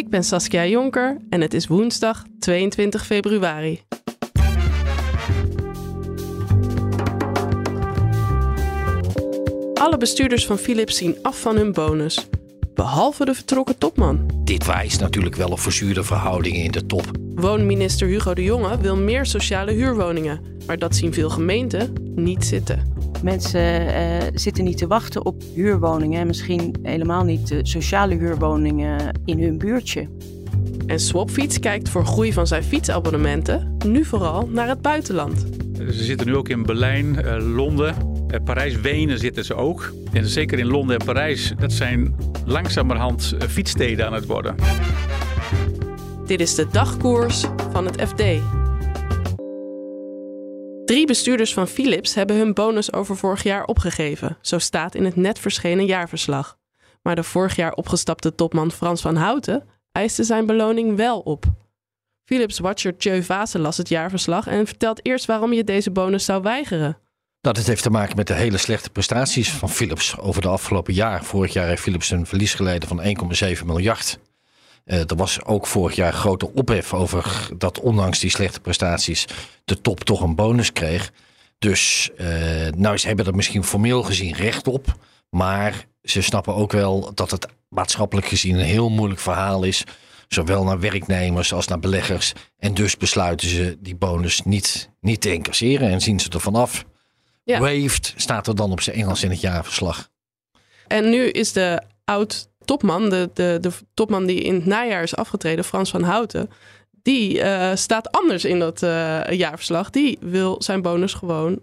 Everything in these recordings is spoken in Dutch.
Ik ben Saskia Jonker en het is woensdag 22 februari. Alle bestuurders van Philips zien af van hun bonus, behalve de vertrokken topman. Dit wijst natuurlijk wel op verzuurde verhoudingen in de top. Woonminister Hugo de Jonge wil meer sociale huurwoningen, maar dat zien veel gemeenten niet zitten. Mensen uh, zitten niet te wachten op huurwoningen en misschien helemaal niet de sociale huurwoningen in hun buurtje. En Swapfiets kijkt voor groei van zijn fietsabonnementen nu vooral naar het buitenland. Ze zitten nu ook in Berlijn, uh, Londen, uh, Parijs, Wenen zitten ze ook. En zeker in Londen en Parijs, dat zijn langzamerhand fietssteden aan het worden. Dit is de dagkoers van het FD. Drie bestuurders van Philips hebben hun bonus over vorig jaar opgegeven. Zo staat in het net verschenen jaarverslag. Maar de vorig jaar opgestapte topman Frans van Houten eiste zijn beloning wel op. Philips-watcher Tjeu Vase las het jaarverslag en vertelt eerst waarom je deze bonus zou weigeren. Dat het heeft te maken met de hele slechte prestaties van Philips over de afgelopen jaar. Vorig jaar heeft Philips een verlies geleden van 1,7 miljard. Uh, er was ook vorig jaar grote ophef over dat ondanks die slechte prestaties de top toch een bonus kreeg. Dus uh, nou, ze hebben er misschien formeel gezien recht op. Maar ze snappen ook wel dat het maatschappelijk gezien een heel moeilijk verhaal is. Zowel naar werknemers als naar beleggers. En dus besluiten ze die bonus niet, niet te incasseren en zien ze er vanaf. Ja. Waved staat er dan op zijn Engels in het jaarverslag. En nu is de oud topman, de, de, de topman die in het najaar is afgetreden, Frans van Houten, die uh, staat anders in dat uh, jaarverslag. Die wil zijn bonus gewoon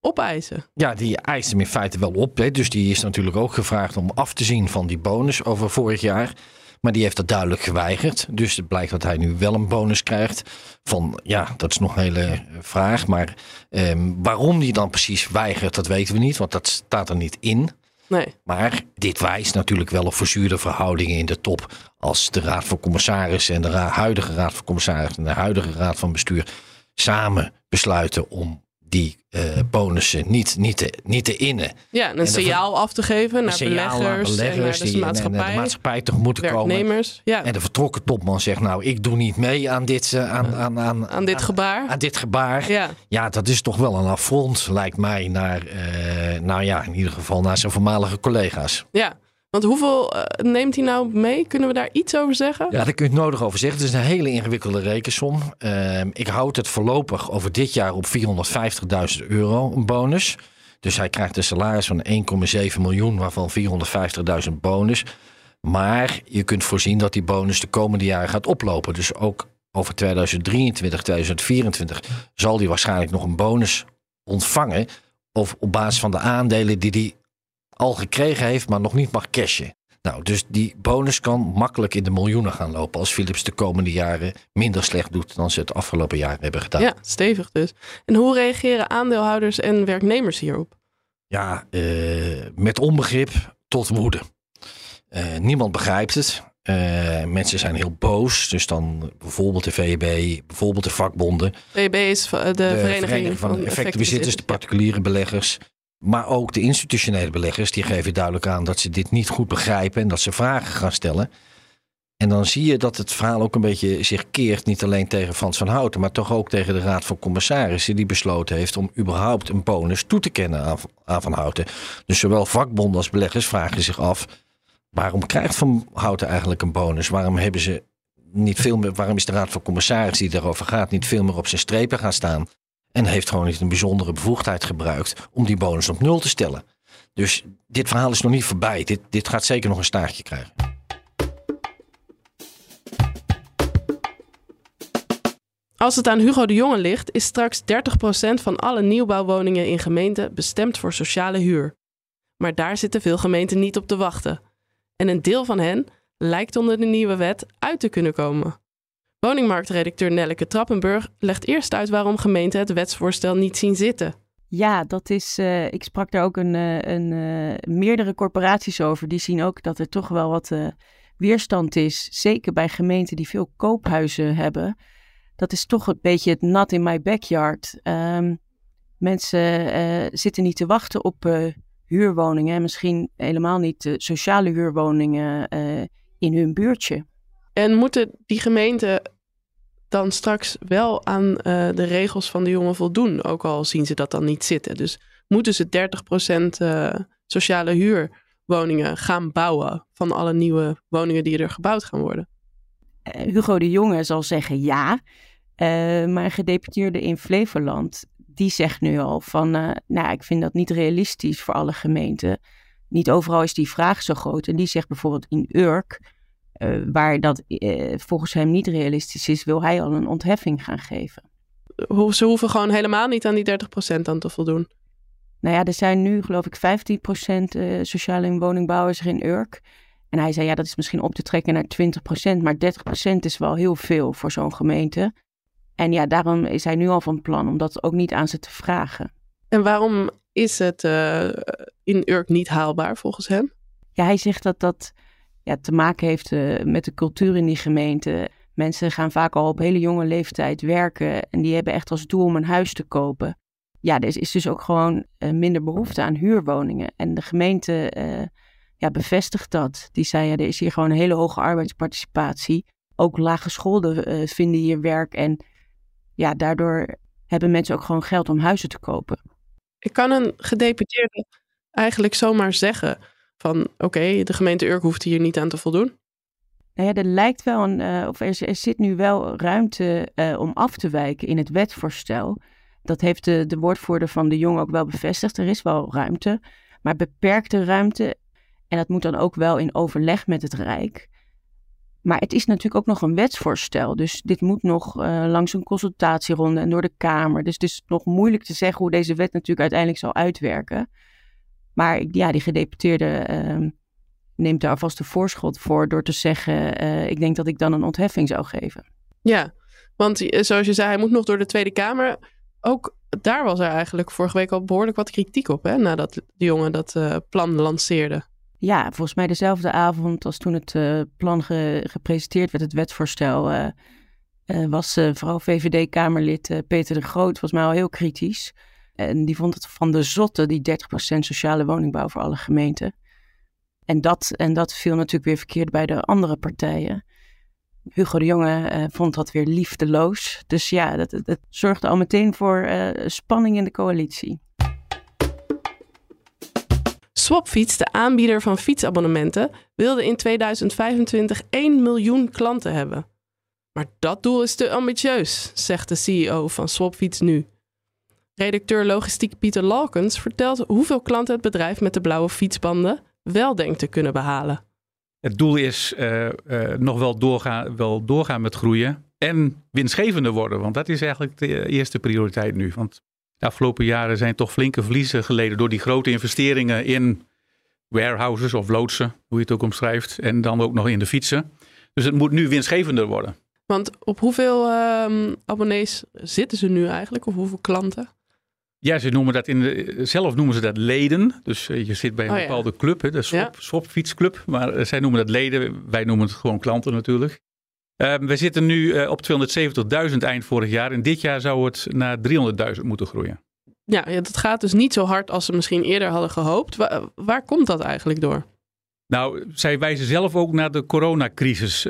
opeisen. Ja, die eist hem in feite wel op. Hè. Dus die is natuurlijk ook gevraagd om af te zien van die bonus over vorig jaar. Maar die heeft dat duidelijk geweigerd. Dus het blijkt dat hij nu wel een bonus krijgt. Van ja, dat is nog een hele vraag. Maar um, waarom die dan precies weigert, dat weten we niet. Want dat staat er niet in. Nee. Maar dit wijst natuurlijk wel op verzuurde verhoudingen in de top. Als de Raad van Commissarissen en de huidige Raad van Commissarissen en de huidige Raad van Bestuur samen besluiten om die uh, bonussen niet, niet, te, niet te innen. Ja, een signaal af te geven naar beleggers, beleggers, en naar de maatschappij. De maatschappij tegemoet komen. Ja. En de vertrokken topman zegt, nou, ik doe niet mee aan dit, uh, aan, aan, aan, aan, dit gebaar. Aan dit gebaar. Ja. ja, dat is toch wel een affront, lijkt mij, naar, uh, nou ja, in ieder geval naar zijn voormalige collega's. Ja. Want hoeveel uh, neemt hij nou mee? Kunnen we daar iets over zeggen? Ja, daar kun je het nodig over zeggen. Het is een hele ingewikkelde rekensom. Uh, ik houd het voorlopig over dit jaar op 450.000 euro, een bonus. Dus hij krijgt een salaris van 1,7 miljoen, waarvan 450.000 bonus. Maar je kunt voorzien dat die bonus de komende jaren gaat oplopen. Dus ook over 2023, 2024 zal hij waarschijnlijk nog een bonus ontvangen. Of op basis van de aandelen die hij al gekregen heeft, maar nog niet mag cashen. Nou, dus die bonus kan makkelijk in de miljoenen gaan lopen als Philips de komende jaren minder slecht doet dan ze het afgelopen jaar hebben gedaan. Ja, stevig dus. En hoe reageren aandeelhouders en werknemers hierop? Ja, uh, met onbegrip tot woede. Uh, niemand begrijpt het. Uh, mensen zijn heel boos. Dus dan bijvoorbeeld de VEB, bijvoorbeeld de vakbonden. VEB is de, de Vereniging, Vereniging van, van Effectenbezitters, de particuliere beleggers. Maar ook de institutionele beleggers die geven duidelijk aan dat ze dit niet goed begrijpen en dat ze vragen gaan stellen. En dan zie je dat het verhaal ook een beetje zich keert, niet alleen tegen Frans van Houten, maar toch ook tegen de Raad van Commissarissen, die besloten heeft om überhaupt een bonus toe te kennen aan, aan Van Houten. Dus zowel vakbonden als beleggers vragen zich af: waarom krijgt Van Houten eigenlijk een bonus? Waarom hebben ze niet veel meer, waarom is de Raad van Commissarissen die daarover gaat, niet veel meer op zijn strepen gaan staan? En heeft gewoon niet een bijzondere bevoegdheid gebruikt om die bonus op nul te stellen. Dus dit verhaal is nog niet voorbij. Dit, dit gaat zeker nog een staartje krijgen. Als het aan Hugo de Jonge ligt, is straks 30% van alle nieuwbouwwoningen in gemeenten bestemd voor sociale huur. Maar daar zitten veel gemeenten niet op te wachten. En een deel van hen lijkt onder de nieuwe wet uit te kunnen komen. Woningmarktredacteur Nelleke Trappenburg legt eerst uit waarom gemeenten het wetsvoorstel niet zien zitten. Ja, dat is. Uh, ik sprak daar ook een, uh, een, uh, meerdere corporaties over. Die zien ook dat er toch wel wat weerstand is. Zeker bij gemeenten die veel koophuizen hebben. Dat is toch een beetje het nat in my backyard. Um, mensen zitten niet te wachten op huurwoningen. Misschien helemaal niet sociale huurwoningen in hun buurtje. En moeten die gemeenten dan straks wel aan uh, de regels van de jongen voldoen, ook al zien ze dat dan niet zitten. Dus moeten ze 30% uh, sociale huurwoningen gaan bouwen van alle nieuwe woningen die er gebouwd gaan worden? Uh, Hugo de Jonge zal zeggen ja, maar een gedeputeerde in Flevoland, die zegt nu al van, nou ik vind dat niet realistisch voor alle gemeenten. Niet overal is die vraag zo groot. En die zegt bijvoorbeeld in Urk, uh, waar dat uh, volgens hem niet realistisch is, wil hij al een ontheffing gaan geven. Ze hoeven gewoon helemaal niet aan die 30% aan te voldoen. Nou ja, er zijn nu geloof ik 15% uh, sociale woningbouwers in Urk. En hij zei, ja, dat is misschien op te trekken naar 20%, maar 30% is wel heel veel voor zo'n gemeente. En ja, daarom is hij nu al van plan om dat ook niet aan ze te vragen. En waarom is het in Urk niet haalbaar volgens hem? Ja, hij zegt dat dat te maken heeft uh, met de cultuur in die gemeente. Mensen gaan vaak al op hele jonge leeftijd werken en die hebben echt als doel om een huis te kopen. Ja, er is dus ook gewoon uh, minder behoefte aan huurwoningen. En de gemeente uh, ja, bevestigt dat. Die zei, ja, er is hier gewoon een hele hoge arbeidsparticipatie. Ook lage scholen vinden hier werk en ja, daardoor hebben mensen ook gewoon geld om huizen te kopen. Ik kan een gedeputeerde eigenlijk zomaar zeggen van oké, de gemeente Urk hoeft hier niet aan te voldoen? Nou ja, er lijkt wel een, uh, of er, zit nu wel ruimte uh, om af te wijken in het wetsvoorstel. Dat heeft de, de woordvoerder van de Jong ook wel bevestigd. Er is wel ruimte, maar beperkte ruimte. En dat moet dan ook wel in overleg met het Rijk. Maar het is natuurlijk ook nog een wetsvoorstel. Dus dit moet nog uh, langs een consultatieronde en door de Kamer. Dus het is nog moeilijk te zeggen hoe deze wet natuurlijk uiteindelijk zal uitwerken. Maar ja, die gedeputeerde uh, neemt daar alvast de voorschot voor door te zeggen: uh, Ik denk dat ik dan een ontheffing zou geven. Ja, want eh, zoals je zei, hij moet nog door de Tweede Kamer. Ook daar was er eigenlijk vorige week al behoorlijk wat kritiek op, hè, nadat de jongen dat uh, plan lanceerde. Ja, volgens mij dezelfde avond als toen het plan ge gepresenteerd werd, het wetsvoorstel, was vooral VVD-Kamerlid Peter de Groot volgens mij al heel kritisch. En die vond het van de zotte, die 30% sociale woningbouw voor alle gemeenten. En dat, en dat viel natuurlijk weer verkeerd bij de andere partijen. Hugo de Jonge uh, vond dat weer liefdeloos. Dus ja, dat, dat zorgde al meteen voor uh, spanning in de coalitie. Swapfiets, de aanbieder van fietsabonnementen, wilde in 2025 1 miljoen klanten hebben. Maar dat doel is te ambitieus, zegt de CEO van Swapfiets nu. Redacteur logistiek Pieter Lalkens vertelt hoeveel klanten het bedrijf met de blauwe fietsbanden wel denkt te kunnen behalen. Het doel is uh, uh, nog wel doorgaan, wel doorgaan met groeien en winstgevender worden. Want dat is eigenlijk de eerste prioriteit nu. Want de afgelopen jaren zijn toch flinke verliezen geleden door die grote investeringen in warehouses of loodsen, hoe je het ook omschrijft. En dan ook nog in de fietsen. Dus het moet nu winstgevender worden. Want op hoeveel uh, abonnees zitten ze nu eigenlijk? Of hoeveel klanten? Ja, ze noemen dat in de, zelf noemen ze dat leden. Dus uh, je zit bij een oh, bepaalde ja. club, hè, de swap, ja. swapfietsclub. Maar uh, zij noemen dat leden. Wij noemen het gewoon klanten natuurlijk. Uh, we zitten nu uh, op 270.000 eind vorig jaar. En dit jaar zou het naar 300.000 moeten groeien. Ja, ja, dat gaat dus niet zo hard als ze misschien eerder hadden gehoopt. Waar, waar komt dat eigenlijk door? Nou, zij wijzen zelf ook naar de coronacrisis.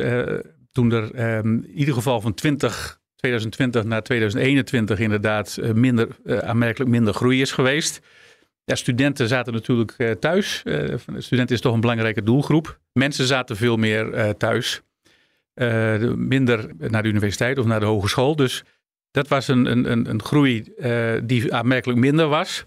toen er ehm, in ieder geval van 20 2020 naar 2021 inderdaad minder, uh, aanmerkelijk minder groei is geweest. Ja, studenten zaten natuurlijk uh, thuis. Studenten is toch een belangrijke doelgroep. Mensen zaten veel meer thuis. minder naar de universiteit of naar de hogeschool. Dus dat was een, een, een groei die aanmerkelijk minder was.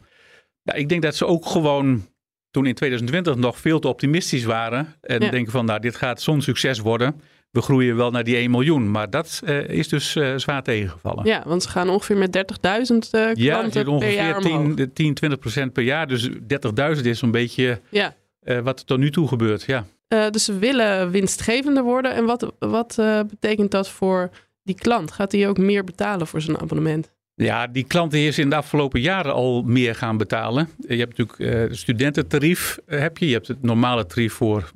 Ja, ik denk dat ze ook gewoon toen in 2020 nog veel te optimistisch waren. En ja. denken van nou dit gaat zo'n succes worden we groeien wel naar die 1 miljoen. Maar dat uh, is dus uh, zwaar tegengevallen. Ja, want ze gaan ongeveer met 30.000 uh, ja, klanten ongeveer per jaar 10, 10, 20 procent per jaar. Dus 30.000 is zo'n beetje ja. wat er tot nu toe gebeurt. Ja. dus ze willen winstgevender worden. En wat, wat betekent dat voor die klant, gaat hij ook meer betalen voor zijn abonnement? Ja, die klant is in de afgelopen jaren al meer gaan betalen. Je hebt natuurlijk het studententarief, heb je. je hebt het normale tarief voor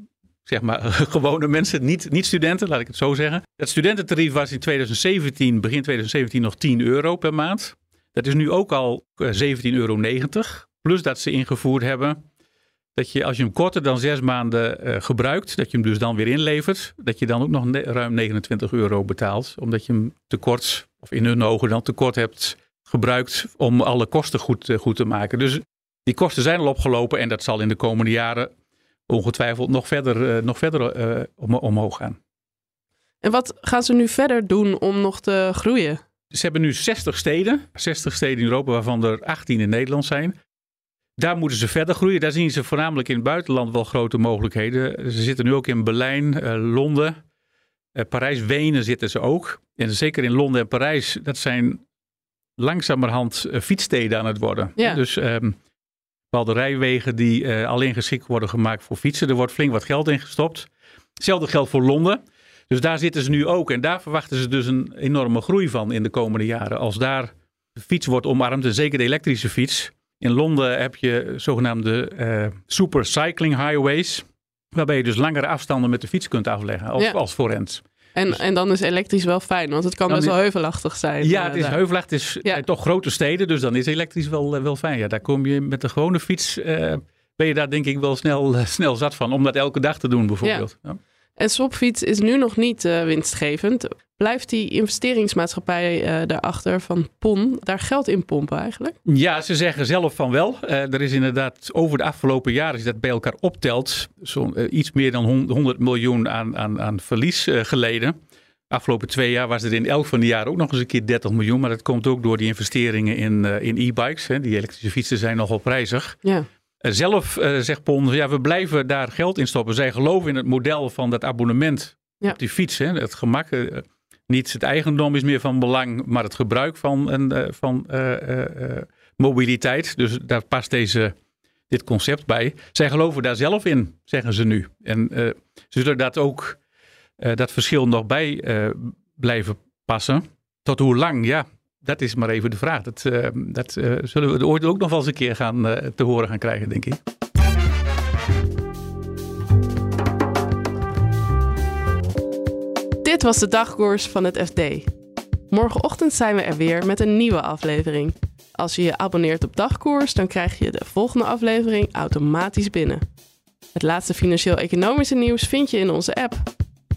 zeg maar, gewone mensen, niet, niet studenten, laat ik het zo zeggen. Het studententarief was in 2017, begin 2017 nog 10 euro per maand. Dat is nu ook al 17,90 euro. Plus dat ze ingevoerd hebben dat je als je hem korter dan zes maanden uh, gebruikt, dat je hem dus dan weer inlevert, dat je dan ook nog ruim 29 euro betaalt. Omdat je hem tekort, of in hun ogen dan tekort hebt gebruikt om alle kosten goed, uh, goed te maken. Dus die kosten zijn al opgelopen en dat zal in de komende jaren ongetwijfeld nog verder, uh, nog verder om, omhoog gaan. En wat gaan ze nu verder doen om nog te groeien? Ze hebben nu 60 steden, 60 steden in Europa, waarvan er 18 in Nederland zijn. Daar moeten ze verder groeien. Daar zien ze voornamelijk in het buitenland wel grote mogelijkheden. Ze zitten nu ook in Berlijn, uh, Londen, uh, Parijs, Wenen zitten ze ook. En zeker in Londen en Parijs, dat zijn langzamerhand uh, fietssteden aan het worden. Ja. Dus um, bepaalde rijwegen die alleen geschikt worden gemaakt voor fietsen. Er wordt flink wat geld in gestopt. Hetzelfde geldt voor Londen. Dus daar zitten ze nu ook. En daar verwachten ze dus een enorme groei van in de komende jaren. Als daar de fiets wordt omarmd, en zeker de elektrische fiets. In Londen heb je zogenaamde uh, super cycling highways. Waarbij je dus langere afstanden met de fiets kunt afleggen als, ja. als forens. En, dus, en dan is elektrisch wel fijn, want het kan best wel heuvelachtig zijn. Ja, het is heuvelachtig. Het is ja. toch grote steden, dus dan is elektrisch wel, wel fijn. Ja, daar kom je met de gewone fiets, uh, ben je daar denk ik wel snel, snel zat van. Om dat elke dag te doen bijvoorbeeld. Ja. En Swapfiets is nu nog niet uh, winstgevend. Blijft die investeringsmaatschappij uh, daarachter van PON daar geld in pompen eigenlijk? Ja, ze zeggen zelf van wel. Uh, er is inderdaad over de afgelopen jaren, als je dat bij elkaar optelt, zo, iets meer dan 100 miljoen aan, aan, aan verlies geleden. Afgelopen twee jaar was het in elk van die jaren ook nog eens een keer 30 miljoen. Maar dat komt ook door die investeringen in, in e-bikes. Die elektrische fietsen zijn nogal prijzig. Ja. Zelf uh, zegt Pon, ja, we blijven daar geld in stoppen. Zij geloven in het model van dat abonnement ja. op die fiets. Hè. Het gemak, uh, niet het eigendom is meer van belang, maar het gebruik van, een, van mobiliteit. Dus daar past deze, dit concept bij. Zij geloven daar zelf in, zeggen ze nu. En ze zullen dat ook, dat verschil nog bij blijven passen. Tot hoe lang, ja, dat is maar even de vraag. Dat, uh, dat uh, zullen we ooit ook nog wel eens een keer gaan, uh, te horen gaan krijgen, denk ik. Dit was de dagkoers van het FD. Morgenochtend zijn we er weer met een nieuwe aflevering. Als je je abonneert op dagkoers, dan krijg je de volgende aflevering automatisch binnen. Het laatste financieel-economische nieuws vind je in onze app.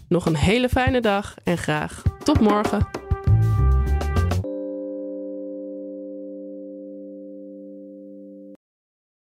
Nog een hele fijne dag en graag tot morgen.